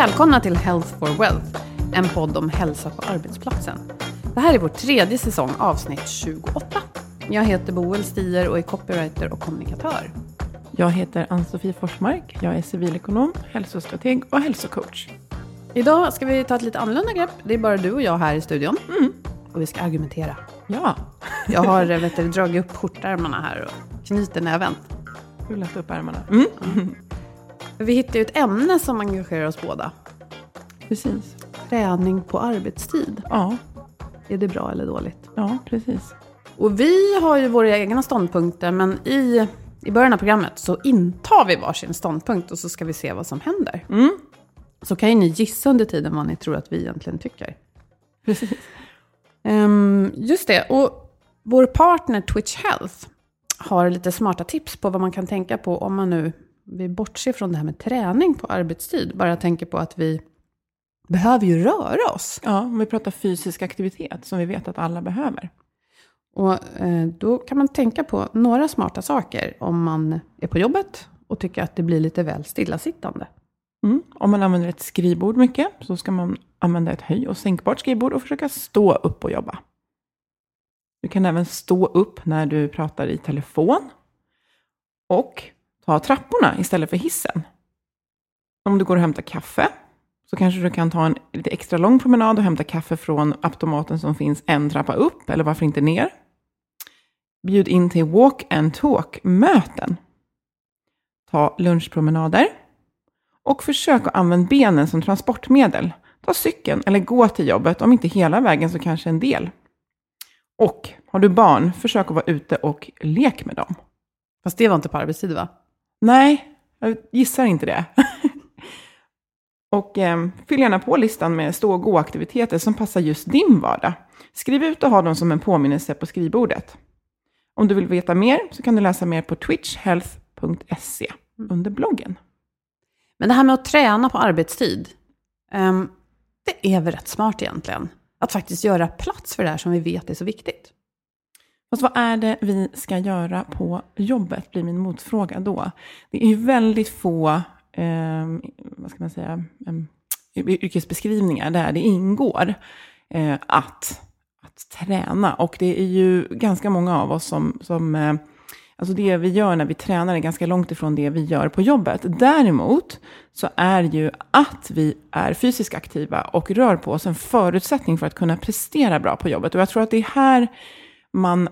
Välkomna till Health for Wealth, en podd om hälsa på arbetsplatsen. Det här är vår tredje säsong, avsnitt 28. Jag heter Boel Stier och är copywriter och kommunikatör. Jag heter Ann-Sofie Forsmark. Jag är civilekonom, hälsostrateg och hälsocoach. Idag ska vi ta ett lite annorlunda grepp. Det är bara du och jag här i studion. Mm. Och vi ska argumentera. Ja, Jag har vet du, dragit upp skjortärmarna här och knyter näven. rullat upp ärmarna. Mm. Vi hittar ju ett ämne som engagerar oss båda. Precis. Träning på arbetstid. Ja, Är det bra eller dåligt? ja, precis. Och vi har ju våra egna ståndpunkter, men i, i början av programmet så intar vi varsin ståndpunkt och så ska vi se vad som händer. Mm. Så kan ju ni gissa under tiden vad ni tror att vi egentligen tycker. precis. Ehm, just det, och vår partner Twitch Health har lite smarta tips på vad man kan tänka på om man nu vi bortser från det här med träning på arbetstid. Bara tänker på att vi behöver ju röra oss. Ja, om vi pratar fysisk aktivitet som vi vet att alla behöver. Och eh, då kan man tänka på några smarta saker om man är på jobbet och tycker att det blir lite väl stillasittande. Mm. Om man använder ett skrivbord mycket så ska man använda ett höj och sänkbart skrivbord och försöka stå upp och jobba. Du kan även stå upp när du pratar i telefon och ta trapporna istället för hissen. Om du går och hämtar kaffe så kanske du kan ta en lite extra lång promenad och hämta kaffe från automaten som finns en trappa upp, eller varför inte ner. Bjud in till walk and talk-möten. Ta lunchpromenader. Och försök att använda benen som transportmedel. Ta cykeln eller gå till jobbet, om inte hela vägen så kanske en del. Och har du barn, försök att vara ute och lek med dem. Fast det var inte på arbetstid va? Nej, jag gissar inte det. och eh, fyll gärna på listan med stå och gå-aktiviteter som passar just din vardag. Skriv ut och ha dem som en påminnelse på skrivbordet. Om du vill veta mer så kan du läsa mer på twitchhealth.se under bloggen. Men det här med att träna på arbetstid, ehm, det är väl rätt smart egentligen. Att faktiskt göra plats för det här som vi vet är så viktigt. Fast vad är det vi ska göra på jobbet, blir min motfråga då. Det är ju väldigt få, eh, vad ska man säga, eh, yrkesbeskrivningar där det ingår eh, att, att träna. Och det är ju ganska många av oss som, som eh, Alltså det vi gör när vi tränar är ganska långt ifrån det vi gör på jobbet. Däremot så är ju att vi är fysiskt aktiva och rör på oss en förutsättning för att kunna prestera bra på jobbet. Och jag tror att det är här man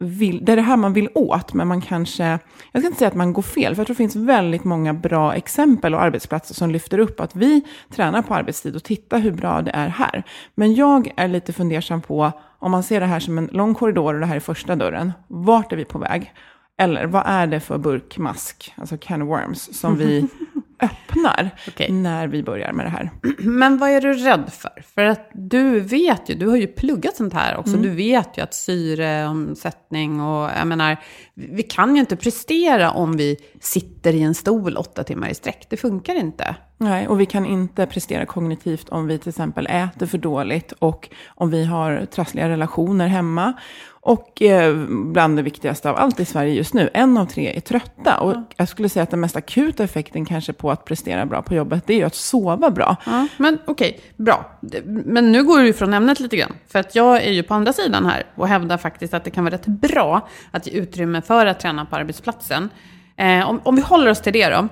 vill, det är det här man vill åt, men man kanske, jag ska inte säga att man går fel, för jag tror det finns väldigt många bra exempel och arbetsplatser som lyfter upp att vi tränar på arbetstid och titta hur bra det är här. Men jag är lite fundersam på, om man ser det här som en lång korridor och det här är första dörren, vart är vi på väg? Eller vad är det för burkmask, alltså can worms, som vi öppnar Okej. när vi börjar med det här? Men vad är du rädd för? För att du vet ju, du har ju pluggat sånt här också. Du vet ju att syreomsättning och jag menar, vi kan ju inte prestera om vi sitter i en stol åtta timmar i sträck. Det funkar inte. Nej, och vi kan inte prestera kognitivt om vi till exempel äter för dåligt och om vi har trassliga relationer hemma. Och eh, bland det viktigaste av allt i Sverige just nu, en av tre är trötta. Och jag skulle säga att den mest akuta effekten kanske på att prestera bra på jobbet, det är ju att sova bra. Ja, men okej, bra. Men nu går du ifrån ämnet lite grann. För att jag är ju på andra sidan här och hävdar faktiskt att det kan vara rätt bra att ge utrymme för att träna på arbetsplatsen. Eh, om, om vi håller oss till det då.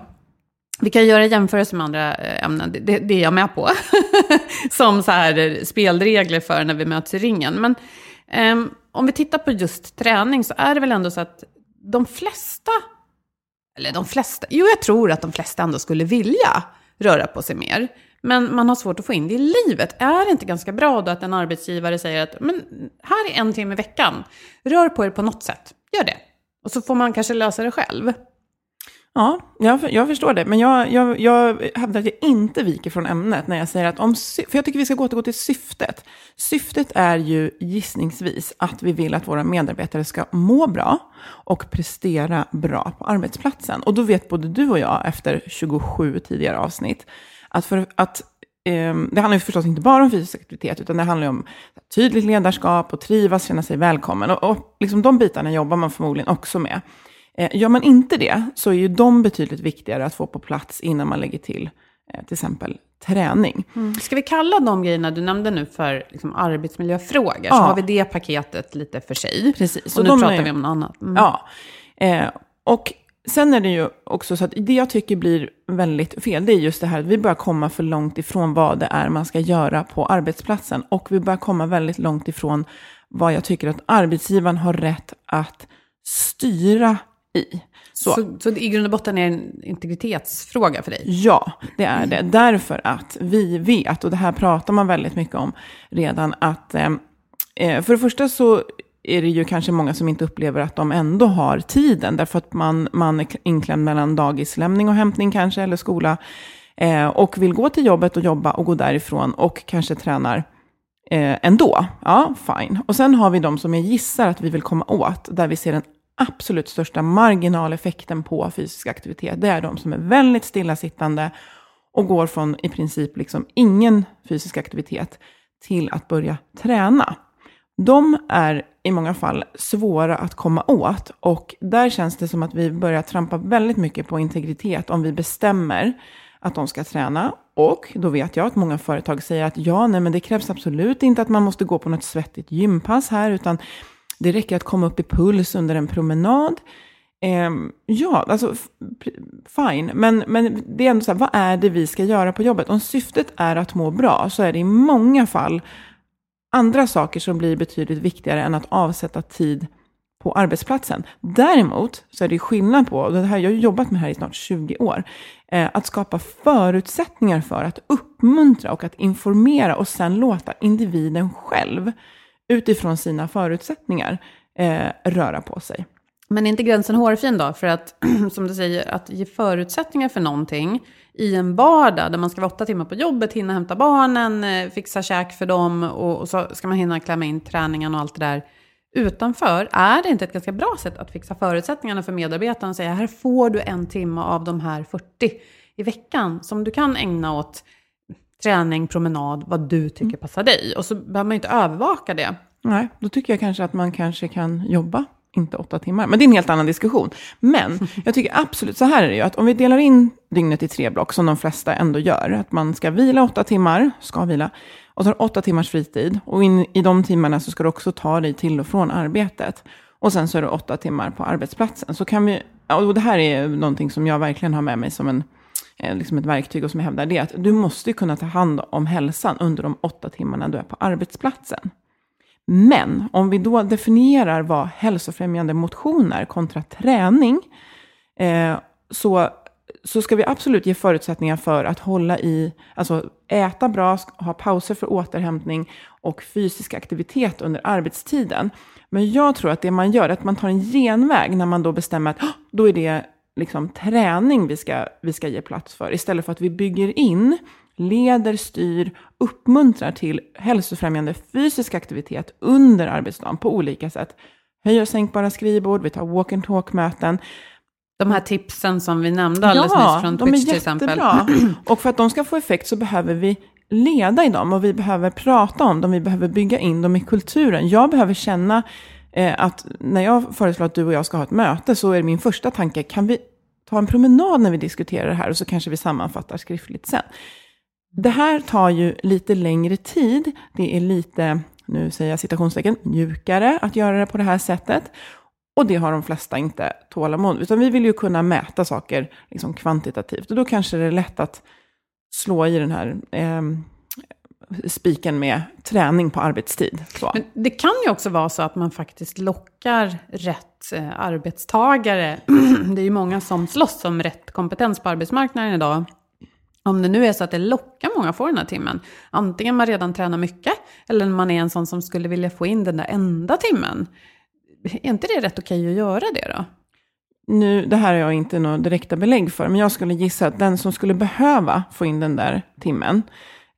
Vi kan göra jämförelser med andra eh, ämnen, det, det, är jag med på. Som så här eh, spelregler för när vi möts i ringen. Men eh, om vi tittar på just träning så är det väl ändå så att de flesta, eller de flesta, jo jag tror att de flesta ändå skulle vilja röra på sig mer. Men man har svårt att få in det i livet. Är det inte ganska bra då att en arbetsgivare säger att men här är en timme i veckan, rör på er på något sätt, gör det. Och så får man kanske lösa det själv. Ja, jag, jag förstår det. Men jag, jag, jag hävdar att jag inte viker från ämnet när jag säger att om... För jag tycker vi ska återgå till syftet. Syftet är ju gissningsvis att vi vill att våra medarbetare ska må bra och prestera bra på arbetsplatsen. Och då vet både du och jag, efter 27 tidigare avsnitt, att för att det handlar ju förstås inte bara om fysisk aktivitet, utan det handlar om tydligt ledarskap och trivas, känna sig välkommen. Och, och liksom de bitarna jobbar man förmodligen också med. Eh, Gör man inte det så är ju de betydligt viktigare att få på plats innan man lägger till eh, till exempel träning. Ska vi kalla de grejerna du nämnde nu för liksom arbetsmiljöfrågor? Så Ja. har vi det paketet lite för sig. Precis. Och nu de pratar är- vi om något annat. Mm. Ja. Eh, och sen är det ju också så att det jag tycker blir väldigt fel, det är just det här att vi börjar komma för långt ifrån vad det är man ska göra på arbetsplatsen. Och vi börjar komma väldigt långt ifrån vad jag tycker att arbetsgivaren har rätt att styra i. Så. Så, så det i grund och botten är en integritetsfråga för dig? Ja, det är det. Därför att vi vet, och det här pratar man väldigt mycket om redan, att eh, eh, för det första så är det ju kanske många som inte upplever att de ändå har tiden, därför att man, man är inklämd mellan dagislämning och hämtning kanske, eller skola, eh, och vill gå till jobbet och jobba och gå därifrån och kanske tränar eh, ändå. Ja, fine. Och sen har vi de som jag gissar att vi vill komma åt, där vi ser den absolut största marginaleffekten på fysisk aktivitet. Det är de som är väldigt stillasittande och går från i princip liksom ingen fysisk aktivitet till att börja träna. De är i många fall svåra att komma åt och där känns det som att vi börjar trampa väldigt mycket på integritet om vi bestämmer att de ska träna. Och då vet jag att många företag säger att ja, nej, men det krävs absolut inte att man måste gå på något svettigt gympass här, utan det räcker att komma upp i puls under en promenad. Eh, ja, alltså fine, men, men det är ändå så här, vad är det vi ska göra på jobbet? Om syftet är att må bra så är det i många fall andra saker som blir betydligt viktigare än att avsätta tid på arbetsplatsen. Däremot så är det skillnad på, och det här, jag har jobbat med det här i snart 20 år, eh, att skapa förutsättningar för att uppmuntra och att informera och sen låta individen själv utifrån sina förutsättningar eh, röra på sig. Men är inte gränsen hårfin då? För att, som du säger, att ge förutsättningar för någonting i en vardag där man ska vara åtta timmar på jobbet, hinna hämta barnen, eh, fixa käk för dem och, och så ska man hinna klämma in träningen och allt det där utanför. Är det inte ett ganska bra sätt att fixa förutsättningarna för medarbetarna och säga här får du en timme av de här 40 i veckan som du kan ägna åt träning, promenad, vad du tycker passar dig. Och så behöver man inte övervaka det. Nej, då tycker jag kanske att man kanske kan jobba, inte åtta timmar. Men det är en helt annan diskussion. Men jag tycker absolut, så här är det ju, att om vi delar in dygnet i tre block, som de flesta ändå gör, att man ska vila åtta timmar, ska vila, och så har åtta timmars fritid. Och in, i de timmarna så ska du också ta dig till och från arbetet. Och sen så är det åtta timmar på arbetsplatsen. Så kan vi, och det här är någonting som jag verkligen har med mig som en eh, liksom ett verktyg och som jag hävdar, det är att du måste kunna ta hand om hälsan under de åtta timmarna du är på arbetsplatsen. Men om vi då definierar vad hälsofrämjande motion är kontra träning, eh, så så ska vi absolut ge förutsättningar för att hålla i, alltså äta bra, ha pauser för återhämtning och fysisk aktivitet under arbetstiden. Men jag tror att det man gör är att man tar en genväg när man då bestämmer att då är det liksom träning vi ska, vi ska ge plats för. Istället för att vi bygger in, leder, styr, uppmuntrar till hälsofrämjande fysisk aktivitet under arbetsdagen på olika sätt. Höj och sänkbara skrivbord, vi tar walk and talk-möten. De här tipsen som vi nämnde alldeles ja, nyss från Twitch till exempel. Ja, Och för att de ska få effekt så behöver vi leda i dem och vi behöver prata om dem, vi behöver bygga in dem i kulturen. Jag behöver känna eh, att när jag föreslår att du och jag ska ha ett möte så är min första tanke, kan vi ta en promenad när vi diskuterar det här och så kanske vi sammanfattar skriftligt sen. Det här tar ju lite längre tid, det är lite, nu säger jag citationstecken, mjukare att göra det på det här sättet. Och det har de flesta inte tålamod Utan vi vill ju kunna mäta saker liksom kvantitativt. Och då kanske det är lätt att slå i den här eh, spiken med träning på arbetstid. Så. Men det kan ju också vara så att man faktiskt lockar rätt eh, arbetstagare. det är ju många som slåss om rätt kompetens på arbetsmarknaden idag. Om det nu är så att det lockar många att få den här timmen, antingen man redan tränar mycket, eller man är en sån som skulle vilja få in den där enda timmen. Är inte det rätt okej att göra det då? Nu, det här har jag inte några direkta belägg för, men jag skulle gissa att den som skulle behöva få in den där timmen,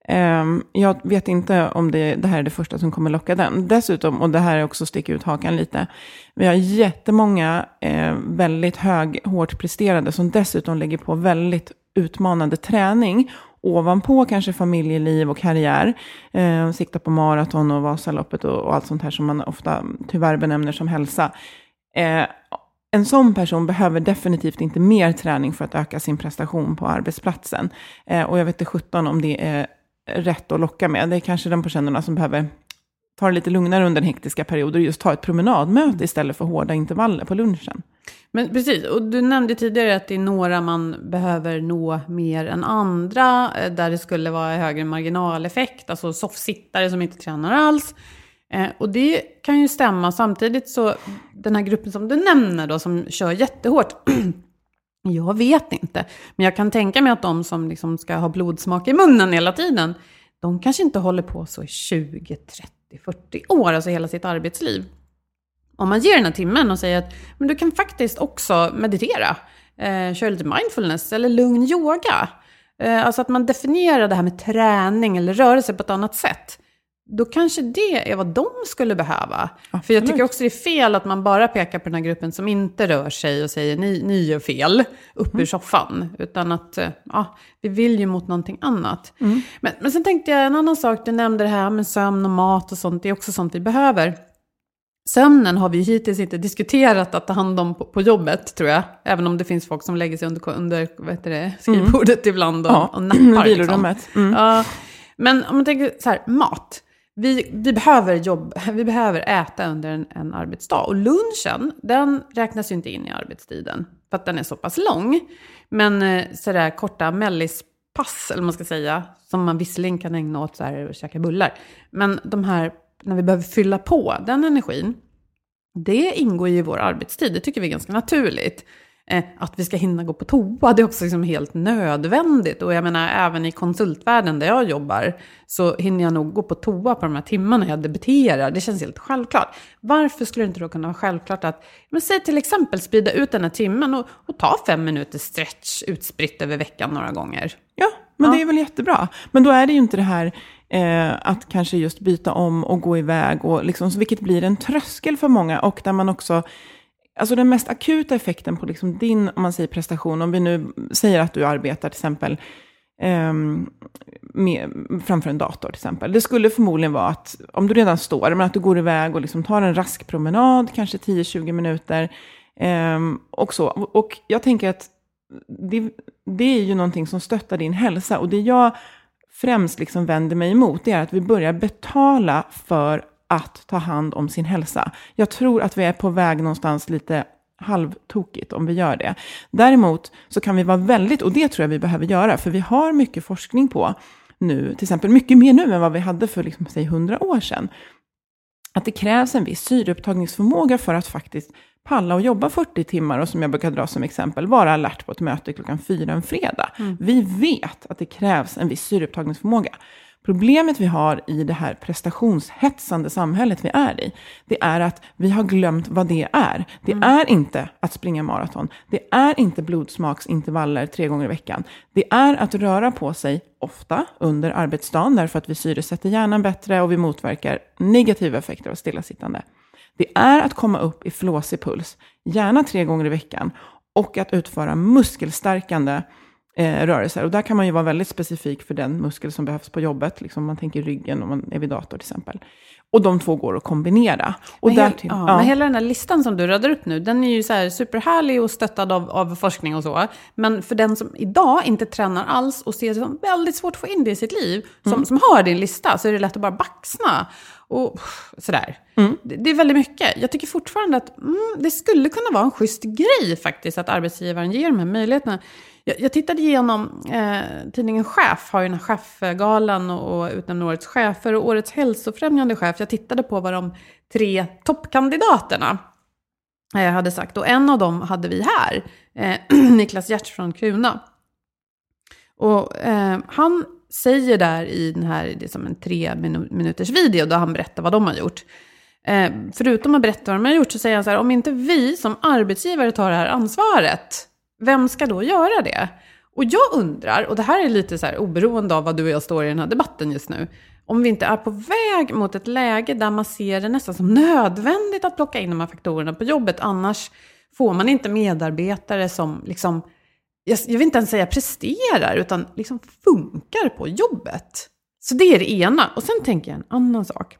eh, jag vet inte om det, det, här är det första som kommer locka den. Dessutom, och det här är också sticker ut hakan lite, vi har jättemånga eh, väldigt hög, hårt presterande som dessutom lägger på väldigt utmanande träning ovanpå kanske familjeliv och karriär. Eh, sikta på maraton och Vasaloppet och, och, allt sånt här som man ofta tyvärr benämner som hälsa. Eh, en sån person behöver definitivt inte mer träning för att öka sin prestation på arbetsplatsen. Eh, och jag vet inte 17 om det är rätt att locka med. Det är kanske de personerna som behöver ta det lite lugnare under den hektiska perioden och just ta ett promenadmöte istället för hårda intervaller på lunchen. Men precis, och du nämnde tidigare att det är några man behöver nå mer än andra, eh, där det skulle vara högre marginaleffekt, alltså soffsittare som inte tränar alls. Eh, och det kan ju stämma, samtidigt så den här gruppen som du nämner då, som kör jättehårt, jag vet inte. Men jag kan tänka mig att de som liksom ska ha blodsmak i munnen hela tiden, de kanske inte håller på så i 20, 30, 40 år, alltså hela sitt arbetsliv om man ger den här timmen och säger att men du kan faktiskt också meditera, eh, köra lite mindfulness eller lugn yoga. Eh, alltså att man definierar det här med träning eller rörelse på ett annat sätt. Då kanske det är vad de skulle behöva. Absolut. För jag tycker också det är fel att man bara pekar på den här gruppen som inte rör sig och säger ni, ni gör fel upp mm. ur soffan. Utan att eh, ja, vi vill ju mot någonting annat. Mm. Men, men sen tänkte jag en annan sak, du nämnde det här med sömn och mat och sånt. Det är också sånt vi behöver. Sömnen har vi hittills inte diskuterat att ta hand om på, på, jobbet, tror jag. Även om det finns folk som lägger sig under, under vad heter det, skrivbordet mm. ibland och, ja, och nappar. Liksom. Mm. Ja, men om man tänker så här, mat. Vi, vi, behöver jobb, vi behöver äta under en, en arbetsdag. Och lunchen, den räknas ju inte in i arbetstiden. För att den är så pass lång. Men eh, sådär korta mellispass, eller man ska säga, som man visserligen kan ägna åt så här, och käka bullar. Men de här när vi behöver fylla på den energin, det ingår ju i vår arbetstid. Det tycker vi är ganska naturligt. Eh, att vi ska hinna gå på toa, det är också liksom helt nödvändigt. Och jag menar, även i konsultvärlden där jag jobbar, så hinner jag nog gå på toa på de här timmarna jag debiterar. Det känns helt självklart. Varför skulle det inte då kunna vara självklart att, men säg till exempel sprida ut den här timmen och, och ta fem minuters stretch utspritt över veckan några gånger? Ja, men ja. det är väl jättebra. Men då är det ju inte det här eh, att kanske just byta om och gå iväg, och liksom, vilket blir en tröskel för många. Och där man också, alltså den mest akuta effekten på liksom din, om man säger prestation, om vi nu säger att du arbetar till exempel eh, med, framför en dator till exempel. Det skulle förmodligen vara att, om du redan står, men att du går iväg och liksom tar en rask promenad, kanske 10-20 minuter. Eh, och så. Och jag tänker att det, det är ju någonting som stöttar din hälsa. Och det jag främst liksom vänder mig emot, det är att vi börjar betala för att ta hand om sin hälsa. Jag tror att vi är på väg någonstans lite halvtokigt om vi gör det. Däremot så kan vi vara väldigt, och det tror jag vi behöver göra, för vi har mycket forskning på nu, till exempel mycket mer nu än vad vi hade för liksom, säg 100 år sedan. att det krävs en viss syreupptagningsförmåga för att faktiskt palla och jobba 40 timmar och som jag brukar dra som exempel, vara alert på ett möte klockan fyra en fredag. Mm. Vi vet att det krävs en viss syreupptagningsförmåga. Problemet vi har i det här prestationshetsande samhället vi är i, det är att vi har glömt vad det är. Det mm. är inte att springa maraton. Det är inte blodsmaksintervaller tre gånger i veckan. Det är att röra på sig ofta under arbetsdagen, därför att vi syresätter hjärnan bättre och vi motverkar negativa effekter av stillasittande. Det är att komma upp i flåsig puls, gärna tre gånger i veckan, och att utföra muskelstärkande eh, rörelser. Och där kan man ju vara väldigt specifik för den muskel som behövs på jobbet. Liksom man tänker ryggen om man är vid dator till exempel. Och de två går att kombinera. Och men, därtill, ja, ja. men hela den här listan som du radar upp nu, den är ju så här superhärlig och stöttad av, av forskning och så. Men för den som idag inte tränar alls och ser det som väldigt svårt att få in det i sitt liv, som, mm. som har din lista, så är det lätt att bara baxna. Och sådär. Mm. Det, det, är väldigt mycket. Jag tycker fortfarande att mm, det skulle kunna vara en schysst grej faktiskt, att arbetsgivaren ger de här möjligheterna. Jag, jag tittade igenom, eh, tidningen Chef har ju den här chefgalan och, och utnämner årets chefer och årets hälsofrämjande chef. Jag tittade på vad de tre toppkandidaterna eh, hade sagt. Och en av dem hade vi här, eh, Niklas Giertz från Kruna. Och eh, han säger där i den här, det är som en tre minuters video, där han berättar vad de har gjort. Eh, förutom att berätta vad de har gjort så säger han så här, om inte vi som arbetsgivare tar det här ansvaret, vem ska då göra det? Och jag undrar, och det här är lite så här oberoende av vad du och jag står i den här debatten just nu, om vi inte är på väg mot ett läge där man ser det nästan som nödvändigt att plocka in de här faktorerna på jobbet, annars får man inte medarbetare som liksom, jag, jag vill inte ens säga presterar, utan liksom funkar på jobbet. Så det är det ena. Och sen tänker jag en annan sak.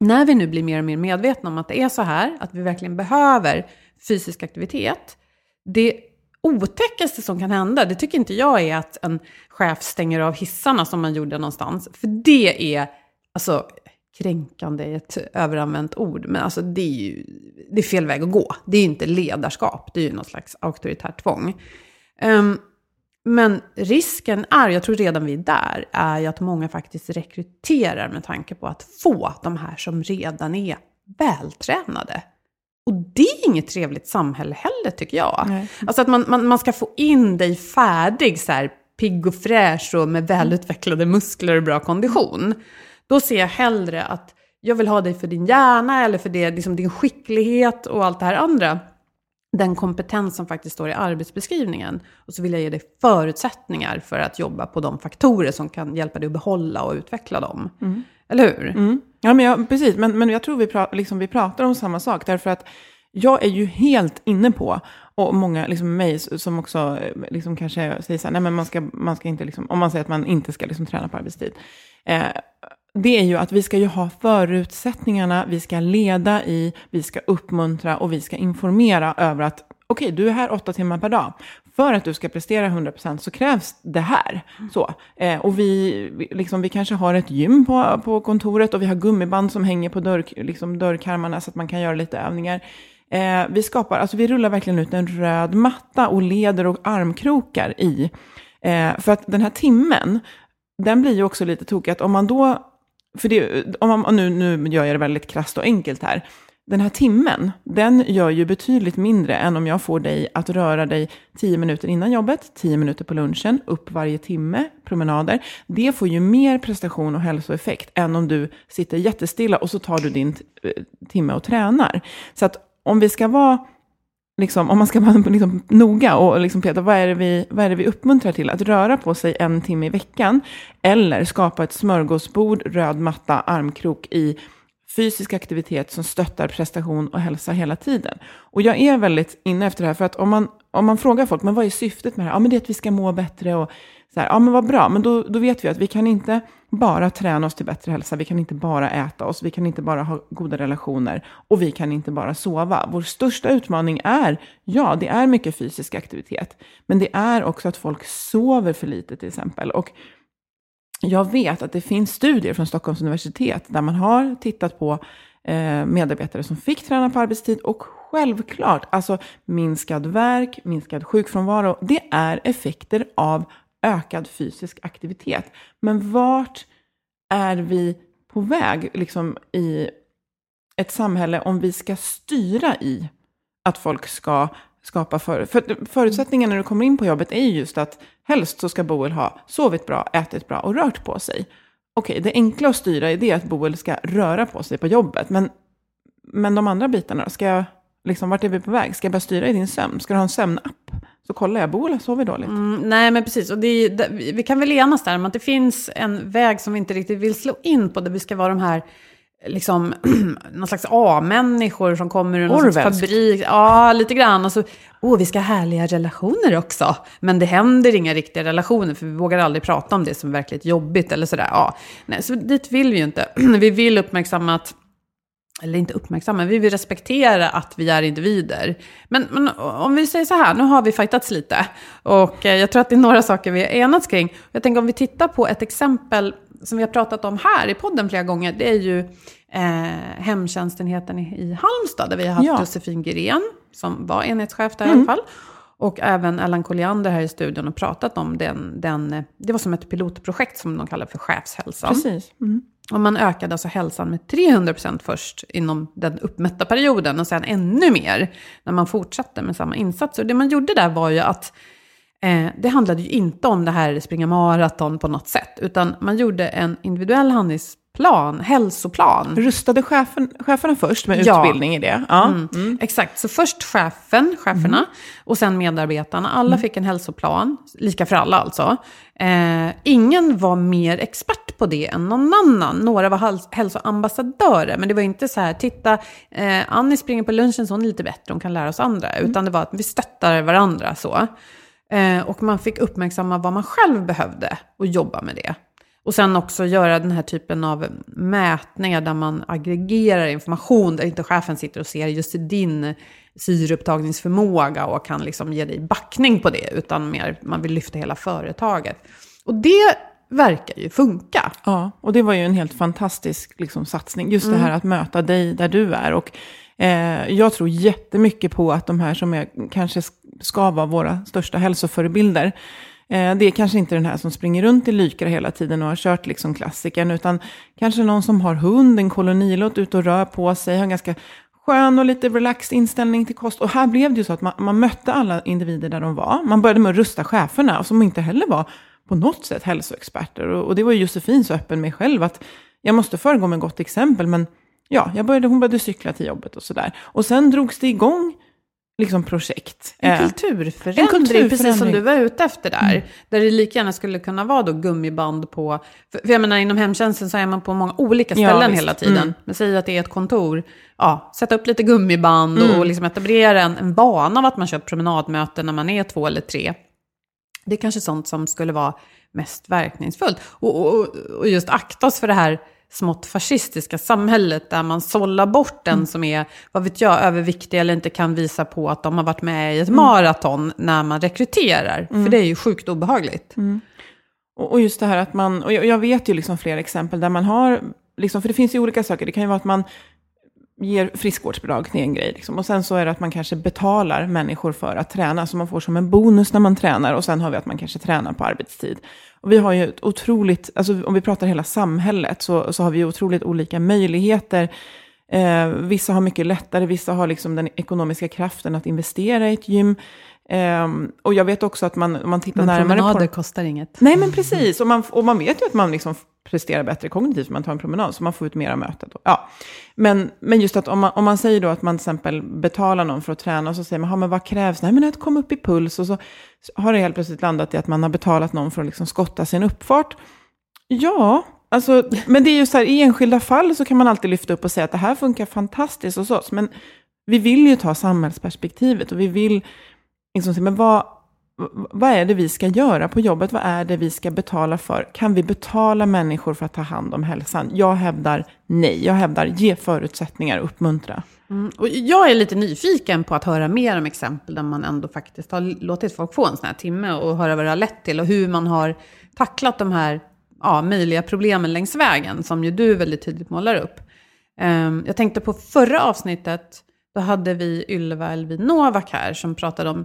När vi nu blir mer och mer medvetna om att det är så här, att vi verkligen behöver fysisk aktivitet, det otäckaste som kan hända, det tycker inte jag är att en chef stänger av hissarna som man gjorde någonstans. För det är, alltså kränkande är ett överanvänt ord, men alltså det är ju det är fel väg att gå. Det är ju inte ledarskap, det är ju något slags auktoritärt tvång. Um, men risken är, jag tror redan vi är där, är ju att många faktiskt rekryterar med tanke på att få de här som redan är vältränade. Och det är inget trevligt samhälle heller tycker jag. Nej. Alltså att man, man, man ska få in dig färdig, så här, pigg och fräsch och med välutvecklade muskler och bra kondition. Då ser jag hellre att jag vill ha dig för din hjärna eller för det, liksom din skicklighet och allt det här andra. Den kompetens som faktiskt står i arbetsbeskrivningen. Och så vill jag ge dig förutsättningar för att jobba på de faktorer som kan hjälpa dig att behålla och utveckla dem. Mm. Eller hur? Mm. Ja, men jag, precis. Men, men jag tror vi, pra, liksom, vi pratar om samma sak. Därför att jag är ju helt inne på, och många liksom mig som också eh, liksom kanske säger så här, nej men man ska, man ska inte, liksom, om man säger att man inte ska liksom träna på arbetstid. Eh, det är ju att vi ska ju ha förutsättningarna, vi ska leda i, vi ska uppmuntra och vi ska informera över att okej, okay, du är här åtta timmar per dag. För att du ska prestera 100% så krävs det här. Så. Eh, och vi, liksom, vi kanske har ett gym på, på kontoret och vi har gummiband som hänger på dörr, liksom dörrkarmarna så att man kan göra lite övningar. Eh, vi skapar, alltså vi rullar verkligen ut en röd matta och leder och armkrokar i. Eh, för att den här timmen, den blir ju också lite tokig. Att om man då, för det, om man, nu, nu gör jag det väldigt krasst och enkelt här, den här timmen, den gör ju betydligt mindre än om jag får dig att röra dig tio minuter innan jobbet, tio minuter på lunchen, upp varje timme, promenader. Det får ju mer prestation och hälsoeffekt än om du sitter jättestilla och så tar du din eh, timme och tränar. Så att om vi ska vara Liksom, om man ska vara liksom noga och liksom peta, vad är, det vi, vad är det vi uppmuntrar till? Att röra på sig en timme i veckan eller skapa ett smörgåsbord, röd matta, armkrok i fysisk aktivitet som stöttar prestation och hälsa hela tiden. Och jag är väldigt inne efter det här, för att om man, om man frågar folk, men vad är syftet med det här? Ja, men det är att vi ska må bättre och så här, ja men vad bra, men då, då vet vi att vi kan inte bara träna oss till bättre hälsa, vi kan inte bara äta oss, vi kan inte bara ha goda relationer och vi kan inte bara sova. Vår största utmaning är, ja, det är mycket fysisk aktivitet, men det är också att folk sover för lite till exempel. Och jag vet att det finns studier från Stockholms universitet där man har tittat på eh, medarbetare som fick träna på arbetstid och självklart, alltså minskad verk, minskad sjukfrånvaro, det är effekter av ökad fysisk aktivitet. Men vart är vi på väg liksom, i ett samhälle om vi ska styra i att folk ska skapa för, för förutsättningen när du kommer in på jobbet är just att helst så ska Boel ha sovit bra, ätit bra och rört på sig. Okej, det enkla att styra är det att Boel ska röra på sig på jobbet, men, men de andra bitarna? Ska jag, liksom, vart är vi på väg? Ska jag börja styra i din sömn? Ska du ha en sömnapp? Så kollar jag, Boel sover dåligt. Mm, nej, men precis. Och det är, vi kan väl enas där om att det finns en väg som vi inte riktigt vill slå in på, där vi ska vara de här liksom, någon slags A-människor som kommer ur någon slags fabrik. Ja, lite grann. Och så, åh, vi ska ha härliga relationer också. Men det händer inga riktiga relationer, för vi vågar aldrig prata om det som är verkligt jobbigt eller sådär. Ja, nej, så dit vill vi ju inte. vi vill uppmärksamma att eller inte uppmärksamma, vi vill respektera att vi är individer. Men, men, om vi säger så här, nu har vi fightats lite. Och eh, jag tror att det är några saker vi har enats kring. Jag tänker om vi tittar på ett exempel som vi har pratat om här i podden flera gånger. Det är ju eh, hemtjänstenheten i, i Halmstad, där vi har haft ja. Josefin Gren, som var enhetschef där mm. i alla fall. Och även Allan Colliander här i studion och pratat om den, den, det var som ett pilotprojekt som de kallar för chefshälsan. Precis. Mm. Och man ökade alltså hälsan med 300% först inom den uppmätta perioden och sen ännu mer när man fortsatte med samma insatser. Det man gjorde där var ju att eh, det handlade ju inte om det här springa maraton på något sätt, utan man gjorde en individuell handlings plan, hälsoplan. Rustade chefen, cheferna först med ja. utbildning i det? Ja. Mm. Mm. Exakt, så först chefen, cheferna, mm. och sen medarbetarna. Alla mm. fick en hälsoplan, lika för alla alltså. Eh, ingen var mer expert på det än någon annan. Några var hälsoambassadörer, men det var inte så här, titta, eh, Annie springer på lunchen så hon är lite bättre, hon kan lära oss andra. Mm. Utan det var att vi stöttar varandra så. Eh, och man fick uppmärksamma vad man själv behövde och jobba med det. Och sen också göra den här typen av mätningar där man aggregerar information, där inte chefen sitter och ser just din syreupptagningsförmåga och kan liksom ge dig backning på det, utan mer man vill lyfta hela företaget. Och det verkar ju funka. Ja, och det var ju en helt fantastisk liksom, satsning, just mm. det här att möta dig där du är. Och eh, jag tror jättemycket på att de här som är, kanske ska vara våra största hälsoförebilder, Eh, det är kanske inte den här som springer runt i Lykra hela tiden och har kört liksom klassikern, utan kanske någon som har hund, en kolonilott, ute och rör på sig, har en ganska skön och lite relaxed inställning till kost. Och här blev det ju så att man, man mötte alla individer där de var. Man började med att rusta cheferna, som inte heller var på något sätt hälsoexperter. Och, och det var Josefin så öppen med själv, att jag måste föregå med gott exempel, men ja, jag började, hon började cykla till jobbet och sådär. Och sen drogs det igång liksom projekt. En eh, kulturförändring, en kulturförändring, precis som du var ute efter där. Mm. Där det lika gärna skulle kunna vara då gummiband på... För jag menar, inom hemtjänsten så är man på många olika ställen ja, hela tiden. Mm. Men säg att det är ett kontor. Ja, sätta upp lite gummiband mm. och liksom etablera en, en vana av att man kör promenadmöten när man är två eller tre. Det är kanske sånt som skulle vara mest verkningsfullt. Och, och, och just akta oss för det här smått fascistiska samhället där man sållar bort den mm. som är, vad vet jag, överviktig eller inte kan visa på att de har varit med i ett mm. maraton när man rekryterar. Mm. För det är ju sjukt obehagligt. Mm. Och, just det här att man, och jag, jag, vet ju liksom flera exempel där man har, liksom, för det finns ju olika saker, det kan ju vara att man ger friskvårdsbidrag till en grej. Liksom. Och sen så är det att man kanske betalar människor för att träna, så man får som en bonus när man tränar. Och sen har vi att man kanske tränar på arbetstid. Och vi har ju ett otroligt, alltså om vi pratar hela samhället, så, så har vi otroligt olika möjligheter. Eh, vissa har mycket lättare, vissa har liksom den ekonomiska kraften att investera i ett gym. Eh, och jag vet också att man, om man tittar men närmare på... Men kostar inget. Nej, men precis. Och man, och man vet ju att man liksom presterar bättre kognitivt man tar en promenad, så man får ut mera mötet. Ja. Men, men just att om man, om man säger då att man till exempel betalar någon för att träna, och så säger man, men vad krävs? Nej, men att komma upp i puls, och så har det helt plötsligt landat i att man har betalat någon för att liksom skotta sin uppfart. Ja, alltså, men det är ju så här, i enskilda fall så kan man alltid lyfta upp och säga att det här funkar fantastiskt hos oss, men vi vill ju ta samhällsperspektivet och vi vill liksom se, men vad, vad är det vi ska göra på jobbet? Vad är det vi ska betala för? Kan vi betala människor för att ta hand om hälsan? Jag hävdar nej. Jag hävdar ge förutsättningar, uppmuntra. Mm. Och jag är lite nyfiken på att höra mer om exempel där man ändå faktiskt har låtit folk få en sån här timme och höra vad det har lett till och hur man har tacklat de här ja, möjliga problemen längs vägen som ju du väldigt tydligt målar upp. Um, jag tänkte på förra avsnittet, då hade vi Ylva Elvin Novak här som pratade om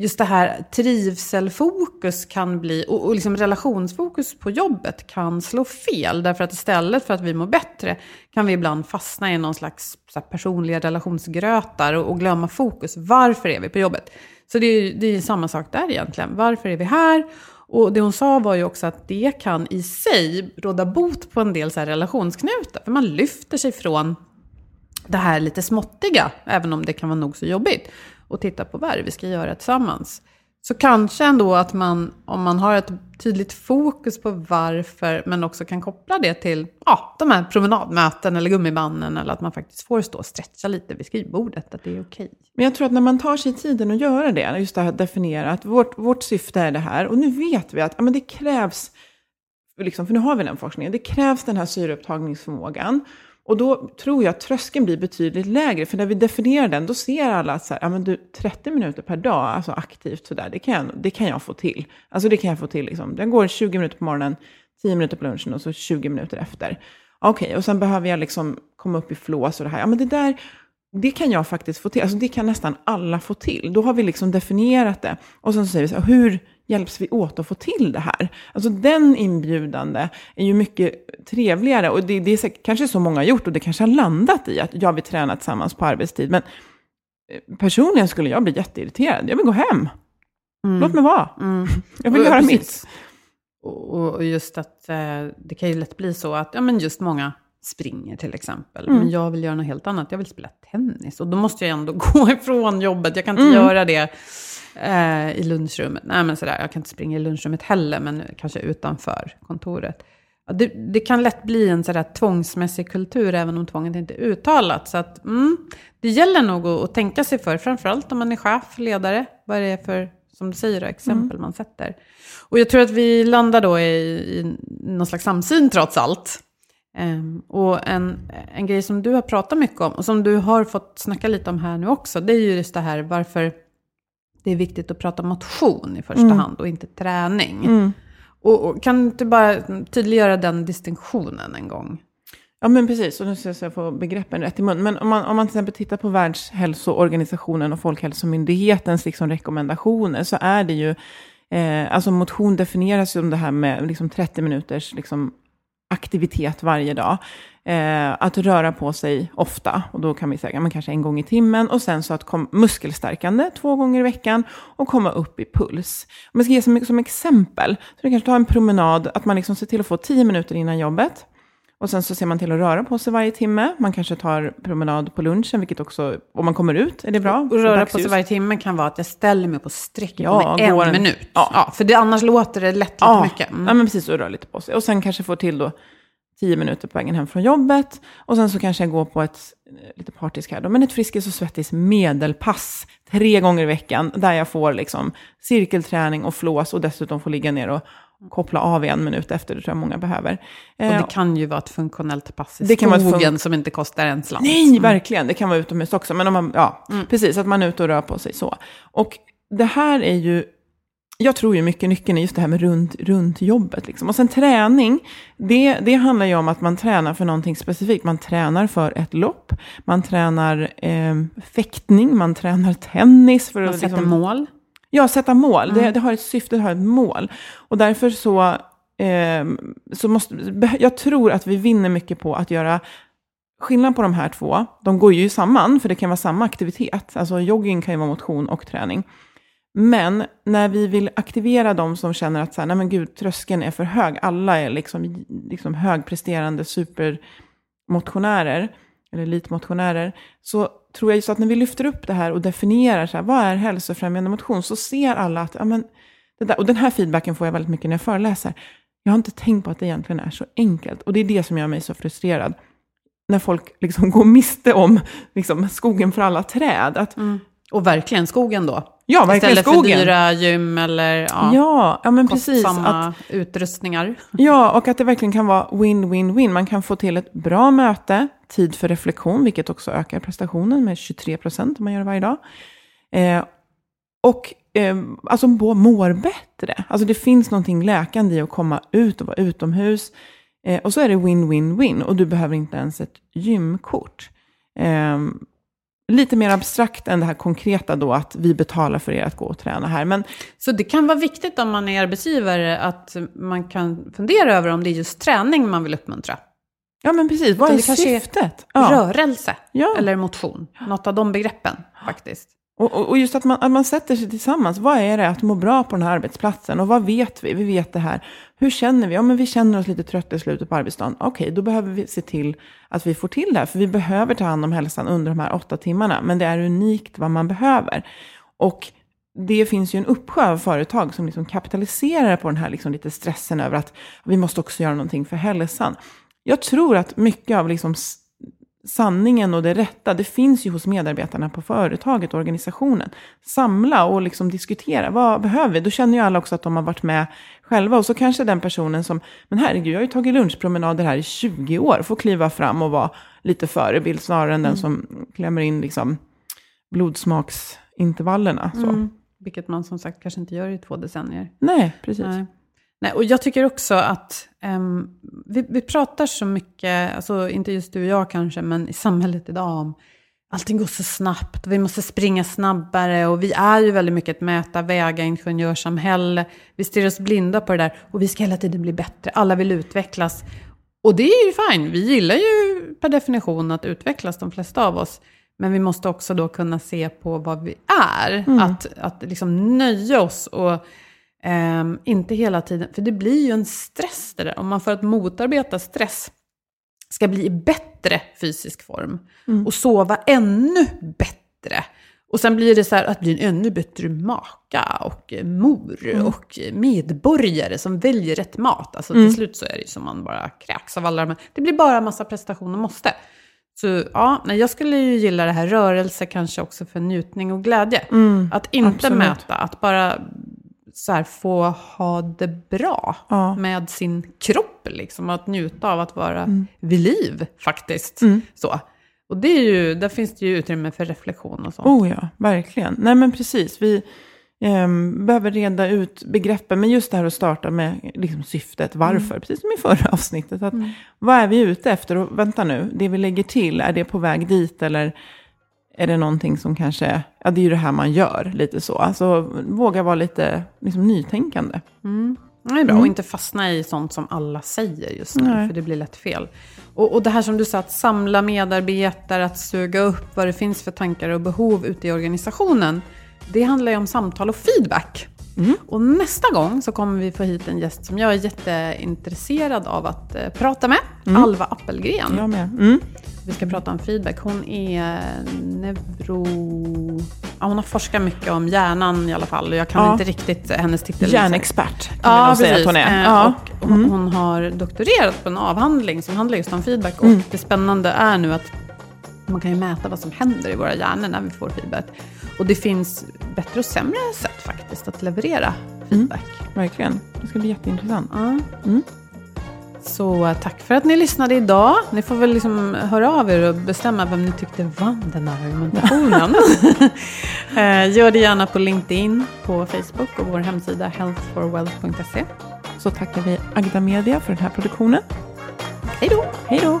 just det här trivselfokus kan bli, och, och liksom relationsfokus på jobbet kan slå fel. Därför att istället för att vi mår bättre kan vi ibland fastna i någon slags så här, personliga relationsgrötar och, och glömma fokus. Varför är vi på jobbet? Så det är, det är samma sak där egentligen. Varför är vi här? Och det hon sa var ju också att det kan i sig råda bot på en del så här relationsknutar. För man lyfter sig från det här lite småttiga, även om det kan vara nog så jobbigt, och titta på vad vi ska göra tillsammans. Så kanske ändå att man, om man har ett tydligt fokus på varför, men också kan koppla det till ja, de här promenadmöten eller gummibanden, eller att man faktiskt får stå och stretcha lite vid skrivbordet, att det är okej. Men jag tror att när man tar sig tiden att göra det, just det här att definiera att vårt, vårt syfte är det här, och nu vet vi att ja, men det krävs, liksom, för nu har vi den forskningen, det krävs den här syreupptagningsförmågan. Och då tror jag att tröskeln blir betydligt lägre, för när vi definierar den, då ser alla att så här, ja, men du, 30 minuter per dag, alltså aktivt sådär, det kan, jag, det kan jag få till. Alltså det kan jag få till, liksom. den går 20 minuter på morgonen, 10 minuter på lunchen och så 20 minuter efter. Okej, okay, och sen behöver jag liksom komma upp i flås och det här. Ja, men det där, det kan jag faktiskt få till. Alltså det kan nästan alla få till. Då har vi liksom definierat det. Och sen så säger vi så här, hur hjälps vi åt att få till det här? Alltså den inbjudande är ju mycket trevligare. Och det, det är kanske så många har gjort och det kanske har landat i att jag vill träna tillsammans på arbetstid. Men eh, personligen skulle jag bli jätteirriterad. Jag vill gå hem. Mm. Låt mig vara. Mm. Jag vill och, göra mitt. Och just att eh, det kan ju lätt bli så att ja, men just många springer till exempel. Mm. Men jag vill göra något helt annat. Jag vill spela tennis. Och då måste jag ändå gå ifrån jobbet. Jag kan inte mm. göra det eh, i lunchrummet. Nej, men sådär, jag kan inte springa i lunchrummet heller, men kanske utanför kontoret. Det, det, kan lätt bli en sådär tvångsmässig kultur, även om tvånget inte är uttalat. Så att, mm, det gäller nog att, att, tänka sig för, framförallt om man är chef, ledare. Vad är det för, som du säger, exempel mm. man sätter? Och jag tror att vi landar då i, i någon slags samsyn trots allt. Um, och en, en grej som du har pratat mycket om, och som du har fått snacka lite om här nu också, det är ju just det här varför det är viktigt att prata motion i första mm. hand och inte träning. Mm. Och, och, kan du inte bara tydliggöra den distinktionen en gång? Ja, men precis. Och nu ska jag få begreppen rätt i mun. Men om man, om man till exempel tittar på Världshälsoorganisationen och Folkhälsomyndighetens liksom rekommendationer så är det ju, eh, alltså motion definieras som det här med liksom 30 minuters liksom aktivitet varje dag. Eh, att röra på sig ofta, och då kan vi säga men kanske en gång i timmen. Och sen så att kom, muskelstärkande två gånger i veckan och komma upp i puls. Om jag ska ge som, som exempel, så du kanske tar en promenad, att man liksom ser till att få tio minuter innan jobbet. Och sen så ser man till att röra på sig varje timme. Man kanske tar promenad på lunchen, vilket också, om man kommer ut, är det bra. Och röra på sig varje timme kan vara att jag ställer mig på sträck ja, en, en minut. Ja. ja. för det, annars låter det lätt lite ja. mycket. Mm. Ja, men precis, och röra lite på sig. Och sen kanske få till då tio minuter på vägen hem från jobbet. Och sen så kanske jag går på ett, eh, lite partisk här då, men ett Friskis och Svettis medelpass tre gånger i veckan. Där jag får liksom cirkelträning och flås och dessutom får ligga ner och koppla av i en minut efter. Det tror jag många behöver. Och det eh, kan ju vara ett funktionellt pass i det skogen kan vara som inte kostar en slant. Nej, mm. verkligen. Det kan vara utomhus också. Men om man, ja, mm. precis, att man är ute och rör på sig så. Och det här är ju jag tror ju mycket nyckeln är just det här med runt, runt jobbet. Liksom. Och sen träning, det, det handlar ju om att man tränar för någonting specifikt. Man tränar för ett lopp, man tränar eh, fäktning, man tränar tennis. För man att sätter liksom, mål? Ja, sätta mål. Mm. Det, det, har ett syfte, det har ett mål. Och därför så, eh, så måste, jag tror att vi vinner mycket på att göra Skillnad på de här två, de går ju samman, för det kan vara samma aktivitet. Alltså jogging kan ju vara motion och träning. Men när vi vill aktivera de som känner att så här, nej men gud, tröskeln är för hög, alla är liksom, liksom högpresterande supermotionärer, eller elitmotionärer, så tror jag så att när vi lyfter upp det här och definierar så här, vad är hälsofrämjande motion, så ser alla att, ja men, det där, och den här feedbacken får jag väldigt mycket när jag föreläser. Jag har inte tänkt på att det egentligen är så enkelt. Och det är det som gör mig så frustrerad. När folk liksom går miste om liksom, skogen för alla träd. Att, mm. Och verkligen skogen då? Ja, verkligen Istället skogen. för dyra gym eller ja, ja, ja men precis. Att, utrustningar. Ja, och att det verkligen kan vara win-win-win. Man kan få till ett bra möte, tid för reflektion, vilket också ökar prestationen med 23 procent om man gör det varje dag. Eh, och eh, alltså mår bättre. Alltså det finns någonting läkande i att komma ut och vara utomhus. Eh, och så är det win-win-win och du behöver inte ens ett gymkort. Eh, lite mer abstrakt än det här konkreta då, att vi betalar för er att gå och träna här. Men, Så det kan vara viktigt om man är arbetsgivare att man kan fundera över om det är just träning man vill uppmuntra. ja, men precis. Vad Utan är är syftet? Ja. Rörelse Ja. eller motion. Något av de begreppen faktiskt. Och, och, och just att man, att man sätter sig tillsammans. Vad är det att må bra på den här arbetsplatsen? Och vad vet vi? Vi vet det här. Hur känner vi? Ja, men vi känner oss lite trötta i slutet på arbetsdagen. Okej, då behöver vi se till att vi får till det här. För vi behöver ta hand om hälsan under de här åtta timmarna. Men det är unikt vad man behöver. Och det finns ju en uppsjö av företag som liksom kapitaliserar på den här liksom lite stressen över att vi måste också göra någonting för hälsan. Jag tror att mycket av liksom sanningen och det rätta, det finns ju hos medarbetarna på företaget och organisationen. Samla och liksom diskutera, vad behöver vi? Då känner ju alla också att de har varit med själva. Och så kanske den personen som, men herregud, jag har ju tagit lunchpromenader här i 20 år, får kliva fram och vara lite förebild snarare än den som klämmer in liksom blodsmaksintervallerna. Så. Mm. Vilket man som sagt kanske inte gör i två decennier. Nej, precis. Nej. Nej, och jag tycker också att ehm, vi, vi pratar så mycket, alltså inte just du och jag kanske, men i samhället idag om allting går så snabbt vi måste springa snabbare och vi är ju väldigt mycket ett mäta, väga, ingenjörssamhälle. Vi stirrar oss blinda på det där och vi ska hela tiden bli bättre, alla vill utvecklas. Och det är ju fine, vi gillar ju per definition att utvecklas, de flesta av oss. Men vi måste också då kunna se på vad vi är. Att, att liksom nöja oss och ehm, inte hela tiden, för det blir ju en stress det där. Om man för att motarbeta stress ska bli i bättre fysisk form och sova ännu bättre. Och sen blir det så här att bli en ännu bättre maka och mor och medborgare som väljer rätt mat. Alltså till slut så är det ju som man bara kräks av alla de här. Det blir bara massa prestation och måste. Så ja, nej, jag skulle ju gilla det här rörelse kanske också för njutning och glädje. att inte absolut. mäta, att bara så här, få ha det bra Ja. med sin kropp. Liksom, att njuta av att vara vid liv faktiskt. Så. Och det är ju, där finns det ju utrymme för reflektion och sånt. Oh ja, verkligen. Nej men precis, vi ehm, behöver reda ut begreppen. Men just det här att starta med liksom, syftet, varför, precis som i förra avsnittet. Att, Vad är vi ute efter? Och vänta nu, det vi lägger till, är det på väg dit? Eller är det någonting som kanske, ja det är ju det här man gör, lite så. Alltså våga vara lite liksom, nytänkande. Det är bra, och inte fastna i sånt som alla säger just nu, Nej. för det blir lätt fel. Och, och det här som du sa, att samla medarbetare, att suga upp vad det finns för tankar och behov ute i organisationen. Det handlar ju om samtal och feedback. Och nästa gång så kommer vi få hit en gäst som jag är jätteintresserad av att eh, prata med. Alva Appelgren. Jag med. Mm. Vi ska prata om feedback. Hon är neuro... Ja, hon har forskat mycket om hjärnan i alla fall. Jag kan Ja. inte riktigt hennes titel. Hjärnexpert kan Ja, nog säga att hon är. Eh, Ja. Och hon, hon har doktorerat på en avhandling som handlar just om feedback. Och det spännande är nu att man kan ju mäta vad som händer i våra hjärnor när vi får feedback. Och det finns bättre och sämre sätt faktiskt att leverera feedback. Verkligen, det ska bli jätteintressant. Ja. Så eh, tack för att ni lyssnade idag. Ni får väl liksom höra av er och bestämma vem ni tyckte vann den här argumentationen. Eh, Gör det gärna på LinkedIn, på Facebook och vår hemsida healthforwealth.se. Så tackar vi Agda Media för den här produktionen. Hej då! Hej då!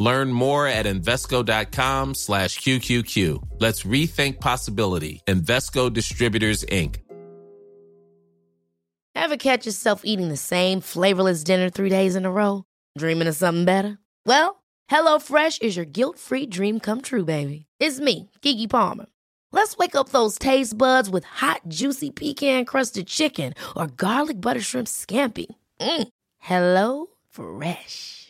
Learn more at Invesco.com slash QQQ. Let's rethink possibility. Invesco Distributors, Inc. Ever catch yourself eating the same flavorless dinner three days in a row? Dreaming of something better? Well, HelloFresh is your guilt-free dream come true, baby. It's me, Kiki Palmer. Let's wake up those taste buds with hot, juicy pecan-crusted chicken or garlic butter shrimp scampi. Mm. Hello Fresh.